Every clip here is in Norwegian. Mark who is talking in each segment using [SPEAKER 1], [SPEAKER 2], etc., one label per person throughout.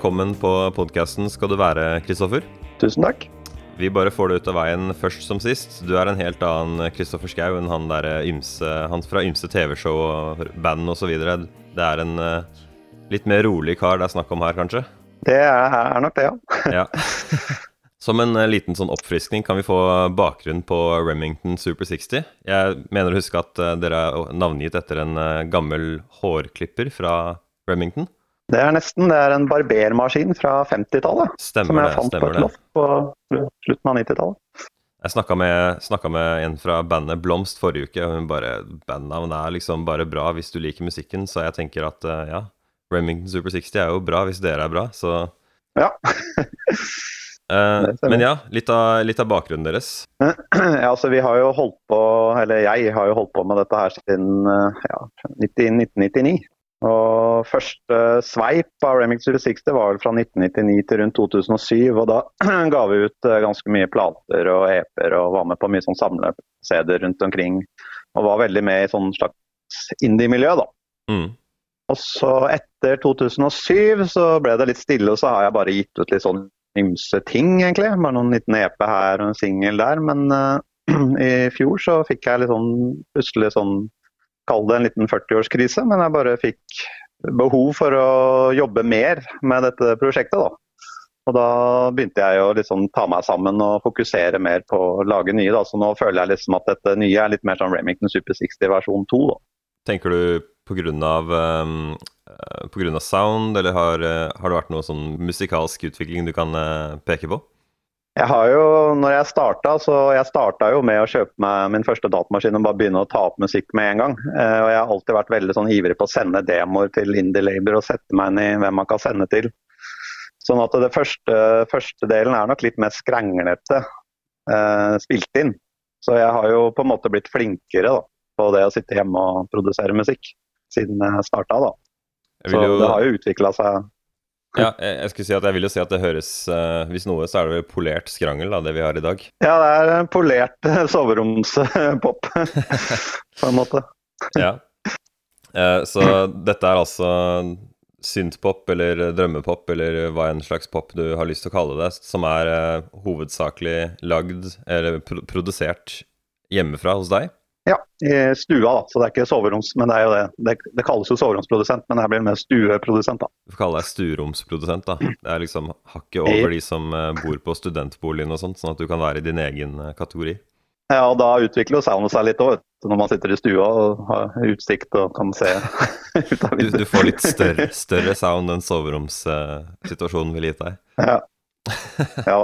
[SPEAKER 1] Velkommen på podkasten skal du være, Kristoffer.
[SPEAKER 2] Tusen takk.
[SPEAKER 1] Vi bare får det ut av veien først som sist. Du er en helt annen Kristoffer Schou enn han der ymse, han fra ymse TV-show og band osv. Det er en eh, litt mer rolig kar det er snakk om her, kanskje?
[SPEAKER 2] Det er, er nok det, ja.
[SPEAKER 1] Ja. Som en eh, liten sånn oppfriskning kan vi få bakgrunn på Remington Super 60. Jeg mener å huske at eh, dere er navngitt etter en eh, gammel hårklipper fra Remington.
[SPEAKER 2] Det er nesten. Det er en barbermaskin fra 50-tallet. Som jeg fant på et loft på slutten av 90-tallet.
[SPEAKER 1] Jeg snakka med, med en fra bandet Blomst forrige uke, og hun bare Bandnavn er liksom bare bra hvis du liker musikken, så jeg tenker at eh, ja, Remington Super 60 er jo bra hvis dere er bra, så
[SPEAKER 2] Ja.
[SPEAKER 1] Eh. Men ja, litt av, litt av bakgrunnen deres.
[SPEAKER 2] ja, altså vi har jo holdt på, eller jeg har jo holdt på med dette her siden eh, ja, 90 1999. Og første sveip av Remix 60 var vel fra 1999 til rundt 2007. Og da ga vi ut eh, ganske mye plater og EP-er og var med på mye sånn samle-CD-er rundt omkring. Og var veldig med i sånn slags indie-miljø, da.
[SPEAKER 1] Mm.
[SPEAKER 2] Og så etter 2007 så ble det litt stille, og så har jeg bare gitt ut litt sånn ymse ting, egentlig. Bare noen liten EP her og en singel der. Men uh, i fjor så fikk jeg litt sånn plutselig sånn Kall det en liten 40-årskrise, men jeg bare fikk behov for å jobbe mer med dette prosjektet, da. Og da begynte jeg å liksom ta meg sammen og fokusere mer på å lage nye. Da. Så nå føler jeg liksom at dette nye er litt mer sånn Remington Super 60 versjon 2. Da.
[SPEAKER 1] Tenker du av um, eh, på grunn av sound, eller har, eh, har det vært noe sånn musikalsk utvikling du kan eh, peke på?
[SPEAKER 2] Jeg har jo, når jeg starta, så jeg starta jo med å kjøpe meg min første datamaskin og bare begynne å ta opp musikk med en gang. Eh, og jeg har alltid vært veldig sånn ivrig på å sende demoer til Indie Labour og sette meg inn i hvem man kan sende til. Sånn at det første, første delen er nok litt mer skranglete eh, spilt inn. Så jeg har jo på en måte blitt flinkere da, på det å sitte hjemme og produsere musikk siden jeg starta. da. Så
[SPEAKER 1] jo,
[SPEAKER 2] det har jo utvikla seg.
[SPEAKER 1] Ja, jeg, jeg skulle si at jeg vil jo si at det høres uh, Hvis noe, så er det vel polert skrangel, da, det vi har i dag.
[SPEAKER 2] Ja, det er en polert soveromspop, på en måte.
[SPEAKER 1] Ja. Uh, så dette er altså synthpop eller drømmepop eller hva enn slags pop du har lyst til å kalle det, som er uh, hovedsakelig lagd eller pro produsert hjemmefra hos deg?
[SPEAKER 2] Ja, i stua, da. Så det er ikke soveroms, men det er jo det. Det, det kalles jo soveromsprodusent, men her blir det mer stueprodusent, da.
[SPEAKER 1] Du får kalle deg stueromsprodusent, da. Det er liksom hakket over de som eh, bor på studentboligen og sånt, sånn at du kan være i din egen eh, kategori.
[SPEAKER 2] Ja, og da utvikler soundet seg litt òg, når man sitter i stua og har utsikt og kan se ut av
[SPEAKER 1] Du, du får litt større, større sound enn soveromssituasjonen ville gitt deg.
[SPEAKER 2] Ja. ja.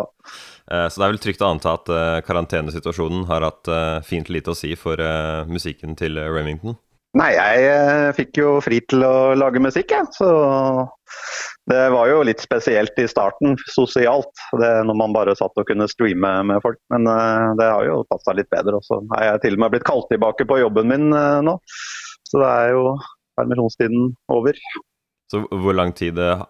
[SPEAKER 1] Eh, Så det er vel trygt å anta at uh, karantenesituasjonen har hatt uh, fint lite å si for uh, musikken til Remington.
[SPEAKER 2] Nei, jeg fikk jo fri til å lage musikk, jeg. Så det var jo litt spesielt i starten, sosialt. Det, når man bare satt og kunne streame med folk. Men det har jo tatt seg litt bedre. Og så er jeg til og med blitt kalt tilbake på jobben min nå. Så det er jo permisjonstiden over.
[SPEAKER 1] Så hvor lang tid eh,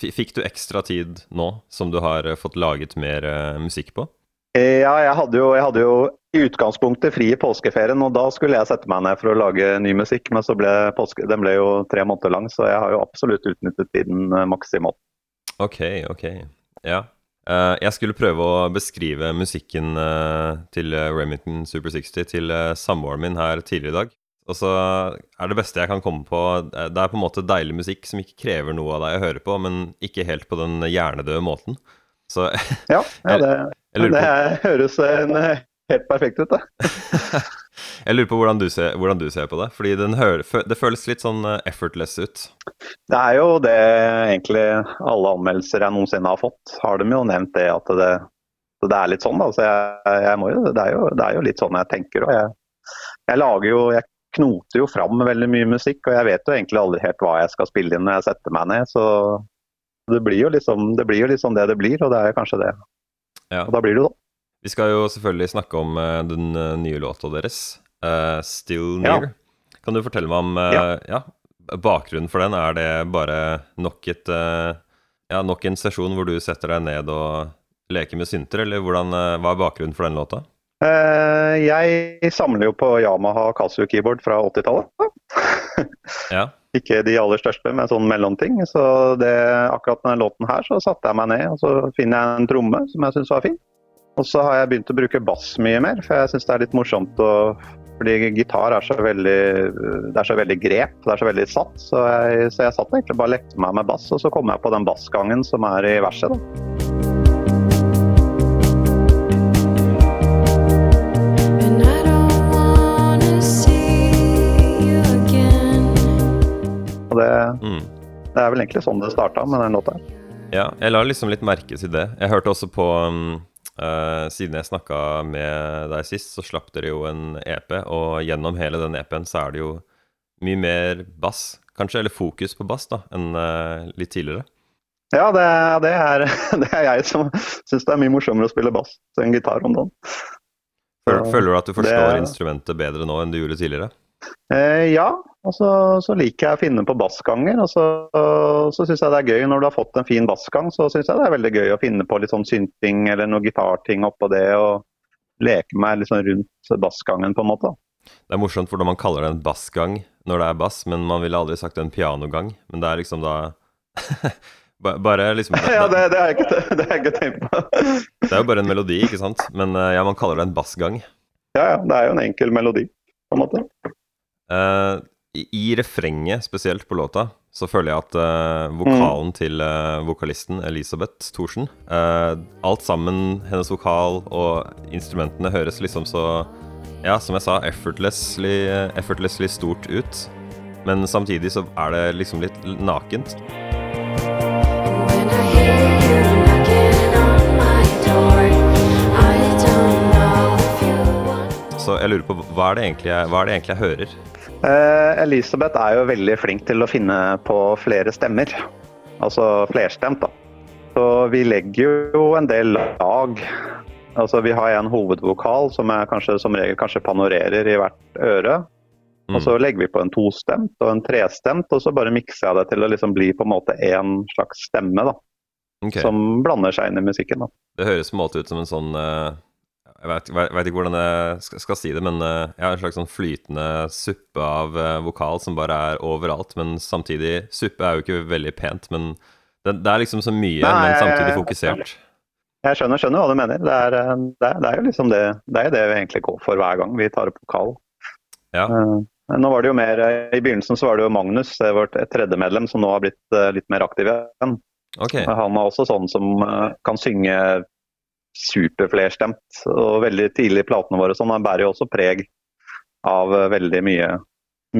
[SPEAKER 1] Fikk du ekstra tid nå som du har eh, fått laget mer eh, musikk på?
[SPEAKER 2] Ja, jeg hadde, jo, jeg hadde jo i utgangspunktet fri i påskeferien, og da skulle jeg sette meg ned for å lage ny musikk. Men så ble påske, den ble jo tre måneder lang, så jeg har jo absolutt utnyttet tiden maksimalt.
[SPEAKER 1] Ok, ok. Ja. Jeg skulle prøve å beskrive musikken til Remington Super 60 til samboeren min her tidligere i dag. Og så er det beste jeg kan komme på eh, Det er på en måte deilig musikk som ikke krever noe av deg å høre på, men ikke helt på den hjernedøde måten. Så
[SPEAKER 2] Ja, ja det,
[SPEAKER 1] jeg lurer
[SPEAKER 2] det høres en, helt perfekt ut, det.
[SPEAKER 1] Jeg lurer på hvordan du ser, hvordan du ser på det. Fordi den hø det føles litt sånn eh, effortless ut.
[SPEAKER 2] Det er jo det egentlig alle anmeldelser jeg noensinne har fått, har de jo nevnt det at det, det er litt sånn. da, så jeg, jeg må jo, det, er jo, det er jo litt sånn jeg tenker. og jeg, jeg lager jo, jeg knoter jo fram veldig mye musikk, og jeg vet jo egentlig aldri helt hva jeg skal spille inn når jeg setter meg ned. så det blir jo liksom det blir jo liksom det det blir, og det er jo kanskje det.
[SPEAKER 1] Ja.
[SPEAKER 2] Og da blir det jo sånn.
[SPEAKER 1] Vi skal jo selvfølgelig snakke om eh, den eh, nye låta deres, uh, 'Still
[SPEAKER 2] Ja.
[SPEAKER 1] Kan du fortelle meg om uh, ja. bakgrunnen for den? Er det bare nok et uh, Ja, nok en sesjon hvor du setter deg ned og leker med synter, eller hvordan, hva er bakgrunnen for den låta?
[SPEAKER 2] Eh, jeg samler jo på Yamaha Casio keyboard fra 80-tallet.
[SPEAKER 1] Ja.
[SPEAKER 2] Ikke de aller største, men sånn mellomting. Så det, akkurat denne låten her, så satte jeg meg ned og så finner jeg en tromme som jeg syns var fin. Og så har jeg begynt å bruke bass mye mer, for jeg syns det er litt morsomt å fordi gitar er så veldig det er så veldig grep, det er så veldig satt. Så jeg, så jeg satt egentlig bare lekte meg med bass, og så kom jeg på den bassgangen som er i verset. da. Det er vel egentlig sånn det starta med den låta.
[SPEAKER 1] Ja, jeg la liksom litt merke til det. Jeg hørte også på um, uh, Siden jeg snakka med deg sist, så slapp dere jo en EP, og gjennom hele den EP-en så er det jo mye mer bass, kanskje, eller fokus på bass, da, enn uh, litt tidligere.
[SPEAKER 2] Ja, det, det, er, det er jeg som syns det er mye morsommere å spille bass enn gitar om dagen.
[SPEAKER 1] Føler, føler du at du forstår
[SPEAKER 2] det-
[SPEAKER 1] instrumentet bedre nå enn du gjorde tidligere?
[SPEAKER 2] Eh, ja, og så, så liker jeg å finne på bassganger. Og så, så syns jeg det er gøy når du har fått en fin bassgang, så syns jeg det er veldig gøy å finne på litt sånn synting eller noe gitarting oppå det. Og leke meg litt sånn rundt bassgangen, på en måte.
[SPEAKER 1] Det er morsomt hvordan man kaller det en bassgang når det er bass, men man ville aldri sagt en pianogang. Men det er liksom da Bare liksom
[SPEAKER 2] Ja, det, det har jeg ikke, det har jeg ikke tenkt på.
[SPEAKER 1] Det er jo bare en melodi, ikke sant? Men eh, ja, man kaller det en bassgang.
[SPEAKER 2] Ja, ja, det er jo en enkel melodi, på en måte.
[SPEAKER 1] Eh, i, I refrenget, spesielt på låta, så føler jeg at uh, vokalen til uh, vokalisten Elisabeth Thorsen Alt sammen, hennes vokal og instrumentene høres liksom så Ja, som jeg sa, effortlessly, effortlessly stort ut. Men samtidig så er det liksom litt nakent. Jeg lurer på hva er det egentlig jeg, er det egentlig jeg hører?
[SPEAKER 2] Eh, Elisabeth er jo veldig flink til å finne på flere stemmer. Altså flerstemt, da. Så vi legger jo en del lag. Altså Vi har en hovedvokal som jeg kanskje, som regel kanskje panorerer i hvert øre. Og så legger vi på en tostemt og en trestemt, og så bare mikser jeg det til å liksom bli på en måte en slags stemme da,
[SPEAKER 1] Okay.
[SPEAKER 2] som blander seg inn i musikken. da.
[SPEAKER 1] Det høres på en måte ut som en sånn eh, Jeg vet, vet, ikke hvordan jeg skal, skal si det, men eh, jeg har en slags sånn flytende suppe av eh, vokal som bare er overalt. Men samtidig Suppe er jo ikke veldig pent, men det, det er liksom så mye,
[SPEAKER 2] Nei,
[SPEAKER 1] men samtidig fokusert.
[SPEAKER 2] Jeg skjønner, skjønner hva du mener. Det er, eh, det, er, det er jo liksom det, det er det vi egentlig går for hver gang vi tar opp vokal.
[SPEAKER 1] Ja.
[SPEAKER 2] Nå var det jo mer, I begynnelsen så var det jo Magnus, det vårt tredje medlem, som nå har blitt litt mer aktiv igjen.
[SPEAKER 1] Okay.
[SPEAKER 2] Han er også sånn som kan synge superflerstemt. Og veldig tidlig i platene våre sånn, bærer jo også preg av eh, veldig mye,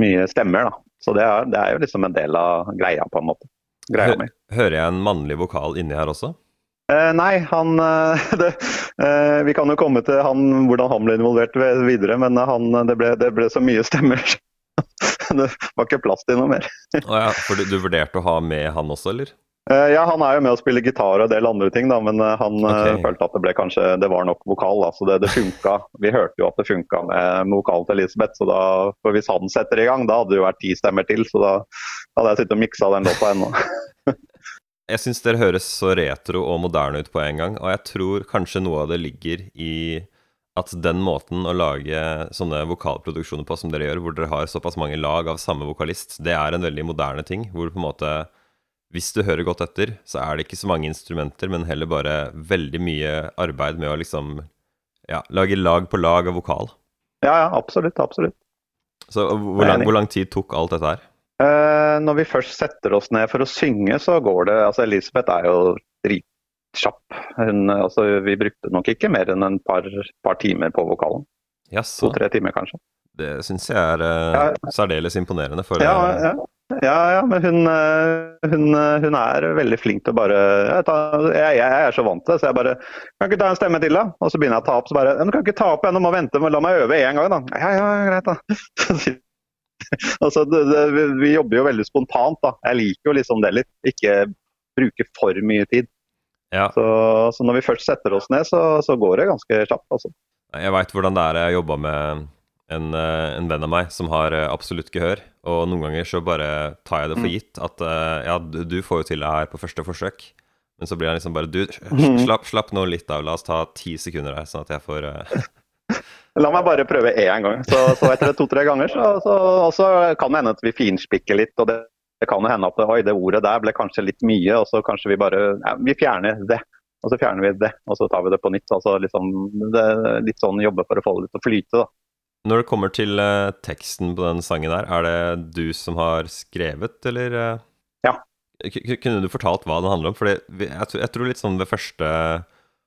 [SPEAKER 2] mye stemmer. da. Så det er, det er jo liksom en del av greia, på en måte. Greia mi.
[SPEAKER 1] Hører jeg en mannlig vokal inni her også?
[SPEAKER 2] Eh, nei, han eh, det, eh, Vi kan jo komme til han, hvordan han ble involvert videre, men han, det, ble, det ble så mye stemmer. det var ikke plass til noe mer.
[SPEAKER 1] Å ja, for du, du vurderte å ha med han også, eller?
[SPEAKER 2] Eh, ja, Han er jo med å spille gitar og en del andre ting, da, men eh, han
[SPEAKER 1] okay.
[SPEAKER 2] Følte at det ble kanskje, det var nok vokal. Da, så det, det funka. Vi hørte jo at det funka med, med vokalen til Elisabeth. så da, for Hvis han setter i gang, da hadde det jo vært ti stemmer til. Så da hadde jeg sittet og miksa den låta ennå.
[SPEAKER 1] Jeg syns dere høres så retro og moderne ut på en gang, og jeg tror kanskje noe av det ligger i at den måten å lage sånne vokalproduksjoner på som dere gjør, hvor dere har såpass mange lag av samme vokalist, det er en veldig moderne ting. Hvor på en måte Hvis du hører godt etter, så er det ikke så mange instrumenter, men heller bare veldig mye arbeid med å liksom ja, lage lag på lag av vokal.
[SPEAKER 2] Ja, ja, absolutt. absolutt.
[SPEAKER 1] Så hvor lang, hvor lang tid tok alt dette her?
[SPEAKER 2] Eh, når vi først setter oss ned for å synge, så går det altså Elisabeth er jo dritkjapp. Hun, altså, vi brukte nok ikke mer enn en par, par timer på vokalen. To-tre timer, kanskje.
[SPEAKER 1] Det syns jeg er eh, særdeles imponerende. For
[SPEAKER 2] Ja,
[SPEAKER 1] eh,
[SPEAKER 2] ja. Ja, ja, men hun, eh, hun, eh, hun er veldig flink til å bare jeg, tar, jeg, jeg er så vant til det, så jeg bare Kan ikke ta en stemme til, da? Og så begynner jeg å ta opp, så bare du kan ikke ta opp ennå, må vente, men la meg øve én gang, da. Ja, ja, greit, da. Altså, det, det, vi, vi jobber jo veldig spontant, da. Jeg liker jo liksom det litt. Ikke bruke for mye tid.
[SPEAKER 1] ja.
[SPEAKER 2] Så, så når vi først setter oss ned, så, så går det ganske kjapt, altså.
[SPEAKER 1] Jeg veit hvordan det er. Jeg jobba med en, eh, en venn av meg som har eh, absolutt gehør. Og noen ganger så bare tar jeg det for gitt at eh, ja, du, får jo til det her på første forsøk. Men så blir han liksom bare Du, slapp, slapp nå litt av. La oss ta ti sekunder her, sånn at jeg får
[SPEAKER 2] La meg bare prøve én gang. Så, så etter to-tre ganger så, så, så kan det hende at vi finspikker litt. og det, det kan hende at oi, det ordet der ble kanskje litt mye, og så kanskje vi bare ja, Vi fjerner det, og så fjerner vi det, og så tar vi det på nytt. altså liksom, det, Litt sånn jobbe for å få det til å flyte. da.
[SPEAKER 1] Når det kommer til uh, teksten på den sangen der, er det du som har skrevet, eller? Uh,
[SPEAKER 2] Ja.
[SPEAKER 1] Kunne du fortalt hva den handler om? For jeg, jeg tror litt sånn ved første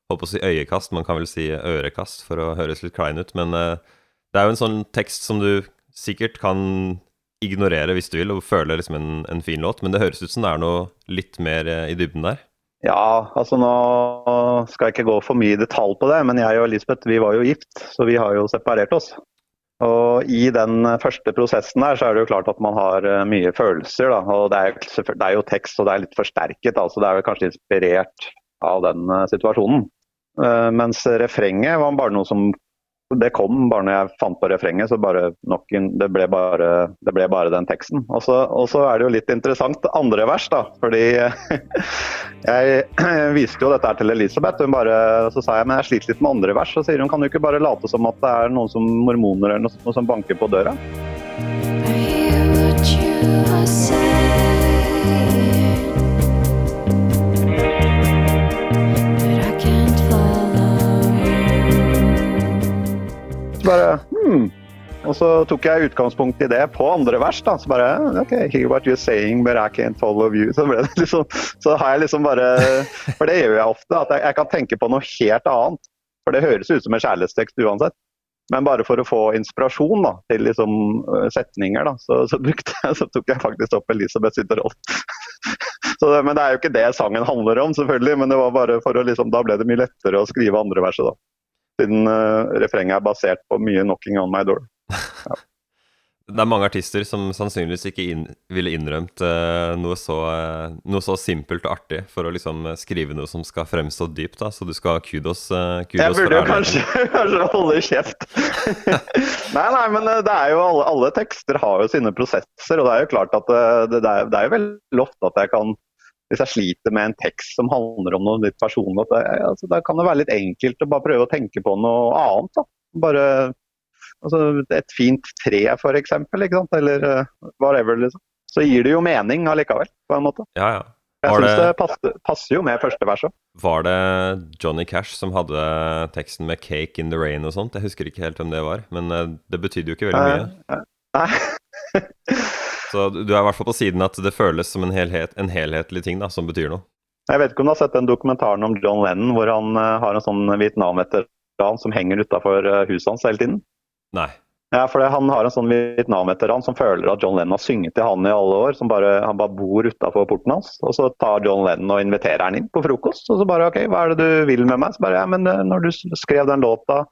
[SPEAKER 1] holdt på å si øyekast, man kan vel si ørekast for å høres litt klein ut, men uh, det er jo en sånn tekst som du sikkert kan ignorere hvis du vil, og føle liksom en, en fin låt, men det høres ut som det er noe litt mer i dybden der.
[SPEAKER 2] Ja, altså nå skal jeg ikke gå for mye i detalj på det, men jeg og Elisabeth vi var jo gift, så vi har jo separert oss. Og I den første prosessen der, så er det jo klart at man har eh, mye følelser. Da. og Det er, det er jo tekst, og det er litt forsterket. Altså, det er jo kanskje inspirert av den eh, situasjonen. Eh, mens refrenget var bare noe som Det kom bare når jeg fant på refrenget, så bare en, det, ble bare, det ble bare den teksten. Og så, er det jo litt interessant andre vers, da. Fordi jeg viste jo dette her til Elisabeth, hun bare, så sa jeg men jeg sliter litt med andre vers. Så sier hun kan du ikke bare late som at det er noen som mormoner eller noe som banker på døra? Bare hmm. Og så tok jeg utgangspunkt i det på andre vers. da, Så bare OK, hear what you're saying, but I can't follow you. Så ble det liksom, så har jeg liksom bare For det gjør jeg ofte, at jeg, jeg kan tenke på noe helt annet. For det høres ut som en kjærlighetstekst uansett. Men bare for å få inspirasjon da, til liksom øh, setninger, da, så, så, jeg, så tok jeg faktisk opp Elisabeth Sitterholt. Men det er jo ikke det sangen handler om, selvfølgelig. Men det var bare for å liksom, da ble det mye lettere å skrive andre verset, da. Siden uh, refrenget er basert på mye 'knocking on my door'.
[SPEAKER 1] Det er mange artister som sannsynligvis ikke inn, ville innrømt uh, noe, så, uh, noe så simpelt og artig for å liksom eh, skrive noe som skal fremstå dypt, da. Så du skal ha kudos, Uh, kudos
[SPEAKER 2] Jeg burde jo kanskje, kanskje holde kjeft. nei, nei, men eh, det er jo alle, alle tekster har jo sine prosesser, og det er jo klart at eh, det, det, er, det er jo veldig ofte at jeg kan hvis jeg sliter med en tekst som handler om noe litt personlig, at det, altså, da kan det være litt enkelt å bare prøve å tenke på noe annet. Da. Bare altså, et fint tre, eksempel, eller uh, whatever. Liksom. Så gir det jo mening allikevel, på en måte.
[SPEAKER 1] Ja, ja.
[SPEAKER 2] Jeg syns
[SPEAKER 1] det-
[SPEAKER 2] det passer, passer jo med første verset.
[SPEAKER 1] Var det Johnny Cash som hadde teksten med 'Cake in the Rain' og sånt? Jeg husker ikke helt hvem det var, men eh, det betydde jo ikke veldig mye.
[SPEAKER 2] Nei.
[SPEAKER 1] Så du er i hvert fall på siden at det føles som en, helhet, en helhetlig ting da, som betyr noe.
[SPEAKER 2] Jeg vet ikke om du har sett den dokumentaren om John Lennon hvor han uh, har en sånn Vietnam-veteran som henger utafor huset hans hele tiden?
[SPEAKER 1] Nei.
[SPEAKER 2] Ja, for det, Han har en sånn Vietnam-veteran som føler at John Lennon har synget til han i alle år. som bare, Han bare bor utafor porten hans. og Så tar John Lennon og inviterer han inn på frokost. Og så bare OK, hva er det du vil med meg? Så bare ja, men eh, når du skrev den låta,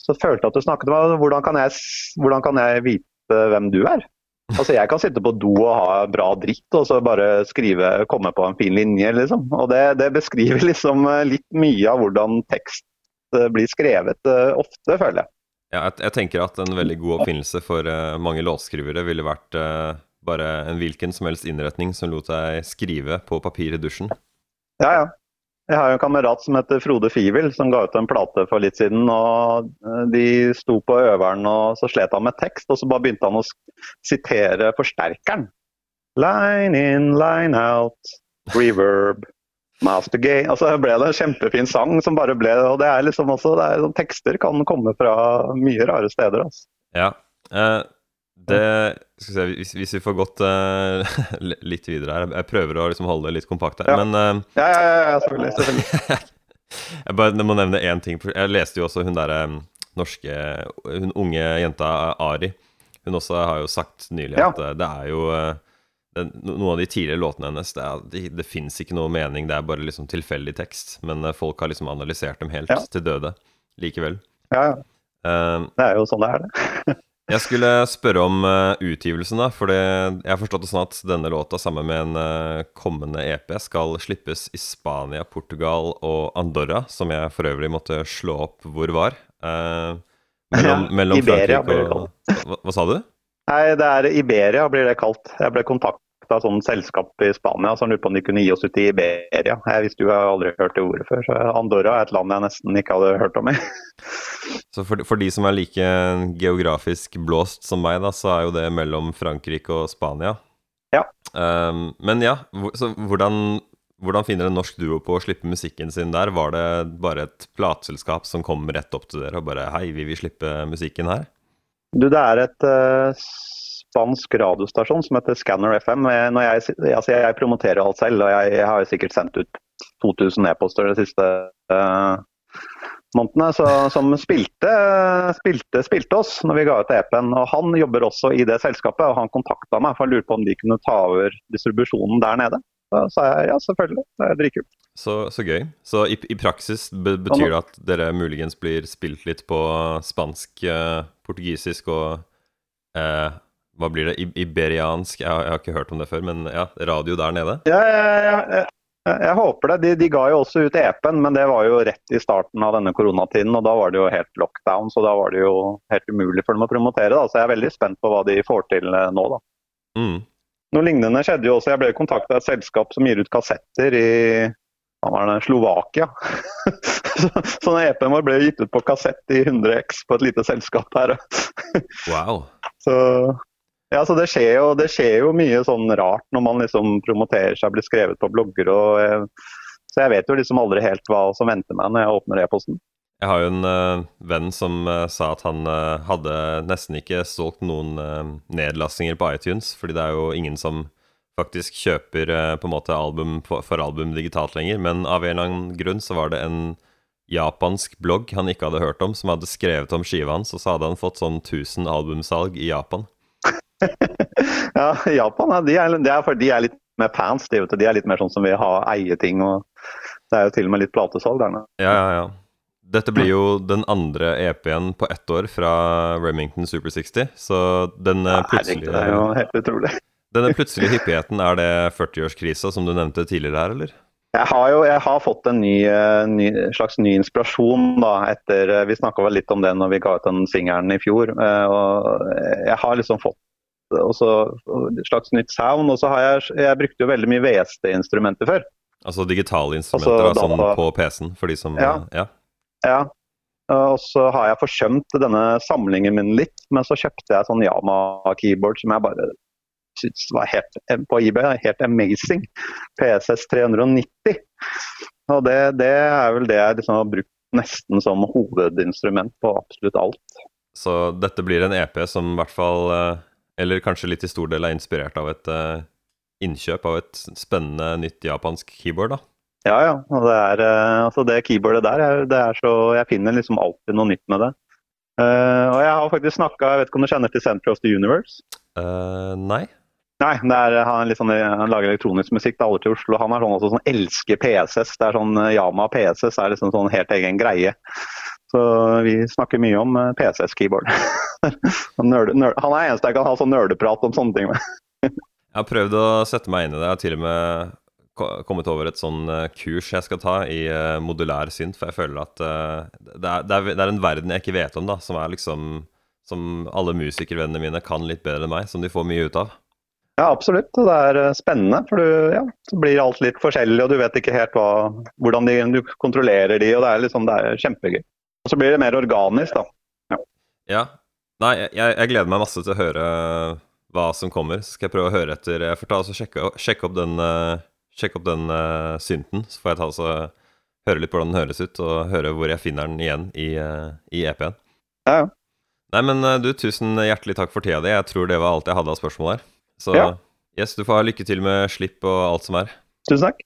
[SPEAKER 2] så følte jeg at du snakket med meg. Hvordan kan jeg, hvordan kan jeg vite hvem du er? Altså, Jeg kan sitte på do og ha bra dritt, og så bare skrive, komme på en fin linje, liksom. Og det, det beskriver liksom eh, litt mye av hvordan tekst eh, blir skrevet eh, ofte, føler jeg.
[SPEAKER 1] Ja, jeg, jeg tenker at en veldig god oppfinnelse for uh, mange låtskrivere ville vært uh, bare en hvilken som helst innretning som lot deg skrive på papir i dusjen.
[SPEAKER 2] Ja, ja. Jeg har jo en kamerat som heter Frode Fivel, som ga ut en plate for litt siden. og eh, De sto på øveren, og så slet han med tekst, og så bare begynte han å sitere forsterkeren. Line in, line out, reverb, master gay. Altså ble det en kjempefin sang som bare ble Og det er liksom også, det er, sånn, tekster kan komme fra mye rare steder. Altså.
[SPEAKER 1] Ja. Eh, Det se, hvis, hvis vi får gått uh, litt videre her Jeg prøver å liksom holde det litt kompakt her.
[SPEAKER 2] Ja.
[SPEAKER 1] Men uh,
[SPEAKER 2] Ja, ja, ja, selvfølgelig. selvfølgelig.
[SPEAKER 1] jeg bare må nevne én ting. Jeg leste jo også hun derre norske Hun unge jenta Ari. Hun også har jo sagt nylig at ja. det er jo eh, Noen av de tidligere låtene hennes Det, er- det, det fins ikke noe mening, det er bare liksom tilfeldig tekst. Men eh, folk har liksom analysert dem helt
[SPEAKER 2] Ja.
[SPEAKER 1] til døde likevel.
[SPEAKER 2] Ja, ja.
[SPEAKER 1] Uh,
[SPEAKER 2] Det er jo sånn det er, det.
[SPEAKER 1] Jeg skulle spørre om uh, utgivelsen, da. For jeg har forstått det sånn at denne låta sammen med en uh, kommende EP skal slippes i Spania, Portugal og Andorra, som jeg for øvrig måtte slå opp hvor var. Uh, mellom, mellom
[SPEAKER 2] Iberia blir det
[SPEAKER 1] og hva, hva sa du?
[SPEAKER 2] Nei, det er Iberia blir det kalt. Jeg ble kontakta sånn selskap i Spania som lurte på om de kunne gi oss ut i Iberia. Jeg visste jo jeg aldri hørt det ordet før, så Andorra er et land jeg nesten ikke hadde hørt om. i.
[SPEAKER 1] Så for, for de som er like geografisk blåst som meg, da, så er jo det mellom Frankrike og Spania.
[SPEAKER 2] Ja.
[SPEAKER 1] Um, men ja, så hvordan, hvordan finner en norsk duo på å slippe musikken sin der? Var det bare et plateselskap som kom rett opp til dere og bare Hei, vi vil slippe musikken her?
[SPEAKER 2] Du, det er et eh, spansk radiostasjon som heter Scanner FM. Når jeg, altså jeg promoterer alt selv, og jeg, jeg har jo sikkert sendt ut 2000 e-poster de siste uh, månedene, så, som spilte, spilte, spilte oss når vi ga ut EP-en. Og Han jobber også i det selskapet, og han kontakta meg for han lurte på om de kunne ta over distribusjonen der nede. Da sa jeg ja, selvfølgelig. Det er dritkult.
[SPEAKER 1] Så, så gøy. Så i, i praksis be, betyr det at dere muligens blir spilt litt på spansk, eh, portugisisk og eh, Hva blir det? Iberiansk? Jeg, har- jeg har ikke hørt om det før, men ja, radio der nede?
[SPEAKER 2] Ja, ja, ja. Jeg, håper det. De, de ga jo også ut EP-en, men det var jo rett i starten av denne koronatiden. og Da var det jo helt lockdown, så da var det jo helt umulig for dem å promotere. Da. Så jeg er veldig spent på hva de får til eh, nå. da.
[SPEAKER 1] Mm.
[SPEAKER 2] Noe lignende skjedde jo også. Jeg ble kontakta av et selskap som gir ut kassetter i hva var det, Slovakia. så, så EP-en vår ble gitt ut på kassett i 100X på et lite selskap her.
[SPEAKER 1] Wow.
[SPEAKER 2] Så, ja, så det skjer, jo, det skjer jo mye sånn rart når man liksom promoterer seg, blir skrevet på blogger. og eh, Så jeg vet jo liksom aldri helt hva som venter meg når jeg åpner e-posten.
[SPEAKER 1] Jeg har jo en uh, venn som uh, sa at han uh, hadde nesten ikke solgt noen nedlastinger på iTunes, fordi det er jo ingen som faktisk kjøper på en måte album for, for album digitalt lenger. Men av en eller annen grunn så var det en japansk blogg han ikke hadde hørt om, som hadde skrevet om skiva hans, og så hadde han fått sånn 1000 albumsalg i Japan.
[SPEAKER 2] ja, Japan de er, de, er de er litt mer fans. De, de er litt mer sånn som vil ha eie ting. Det er jo til og med litt platesalg der nede.
[SPEAKER 1] Ja, ja, ja. Dette blir jo den andre EP-en på ett år fra Remington Super 60, så den plutselige
[SPEAKER 2] ja,
[SPEAKER 1] plutselige
[SPEAKER 2] det er jo helt utrolig.
[SPEAKER 1] Denne plutselige hyppigheten, er det 40-årskrisa som du nevnte tidligere her, eller?
[SPEAKER 2] Jeg har jo jeg har fått en ny, eh, ny, slags ny inspirasjon da, etter eh, Vi snakka vel litt om det når vi ga ut den singelen i fjor. eh, og Jeg har liksom fått også et slags nytt sound. Og så har jeg Jeg brukte jo veldig mye VST-instrumenter før.
[SPEAKER 1] Altså digitale instrumenter,
[SPEAKER 2] Altså,
[SPEAKER 1] da, sånn på PC-en, for de som
[SPEAKER 2] Ja.
[SPEAKER 1] ja.
[SPEAKER 2] Ja. Og så har jeg forsømt denne samlingen min litt, men så kjøpte jeg sånn Yama-keyboard som jeg bare syntes var helt på eBay, helt amazing. PSS 390. Og det, det er vel det jeg liksom har brukt nesten som hovedinstrument på absolutt alt.
[SPEAKER 1] Så dette blir en EP som i hvert fall, eh, eller kanskje litt i stor del, er inspirert av et eh, innkjøp av et spennende nytt japansk keyboard, da.
[SPEAKER 2] Ja, ja. Og det, er, eh, altså det keyboardet der, er- det er så Jeg finner liksom alltid noe nytt med det. Uh, og jeg har faktisk snakka Jeg vet ikke om du kjenner til Center of the Universe?
[SPEAKER 1] Uh, nei?
[SPEAKER 2] Nei, er, han, er litt sånn, han lager elektronisk musikk. Det er alle til Oslo. Han er sånn også sånn elsker PSS. Det er sånn eh, Yama PSS er liksom sånn helt egen greie. Så vi snakker mye om eh, PSS-keyboard. han, han er eneste jeg kan ha sånn nerdeprat om sånne ting med.
[SPEAKER 1] Jeg har prøvd å sette meg inn i det. Jeg har til og med kommet over et sånn eh, kurs jeg skal ta i eh, modulær synt, for jeg føler at eh, det, er, det er en verden jeg ikke vet om, da, som er liksom Som alle musikervennene mine kan litt bedre enn meg, som de får mye ut av.
[SPEAKER 2] Ja, absolutt. Og det er eh, spennende. For du, ja, så blir alt litt forskjellig, og du vet ikke helt hva, hvordan de, du kontrollerer de, og det er, liksom, det er kjempegøy. Og så blir det mer organisk, da.
[SPEAKER 1] Ja. Nei, jeg, jeg gleder meg masse til å høre hva som kommer. Så skal jeg prøve å høre etter Jeg får ta og sjekke, sjekke opp den, eh, sjekke opp den uh, synten. Så får jeg ta og høre litt på hvordan den høres ut, og høre hvor jeg finner den igjen i, uh, i EP-en.
[SPEAKER 2] Ja, ja.
[SPEAKER 1] Nei, men eh, du, tusen hjertelig takk for tida di. Jeg tror det var alt jeg hadde av spørsmål her. Så
[SPEAKER 2] Ja.
[SPEAKER 1] yes, du får ha lykke til med slipp og alt som er.
[SPEAKER 2] Tusen takk.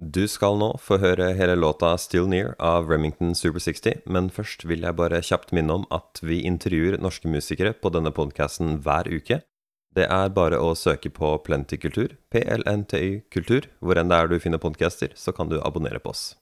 [SPEAKER 1] Du skal nå få høre hele låta 'Still Near' av Remington Super 60, men først vil jeg bare kjapt minne om at vi intervjuer norske musikere på denne podkasten hver uke. Det er bare å søke på Plenty Kultur, PLNTY Kultur, hvor enn det er du finner podcaster, så kan du abonnere på oss.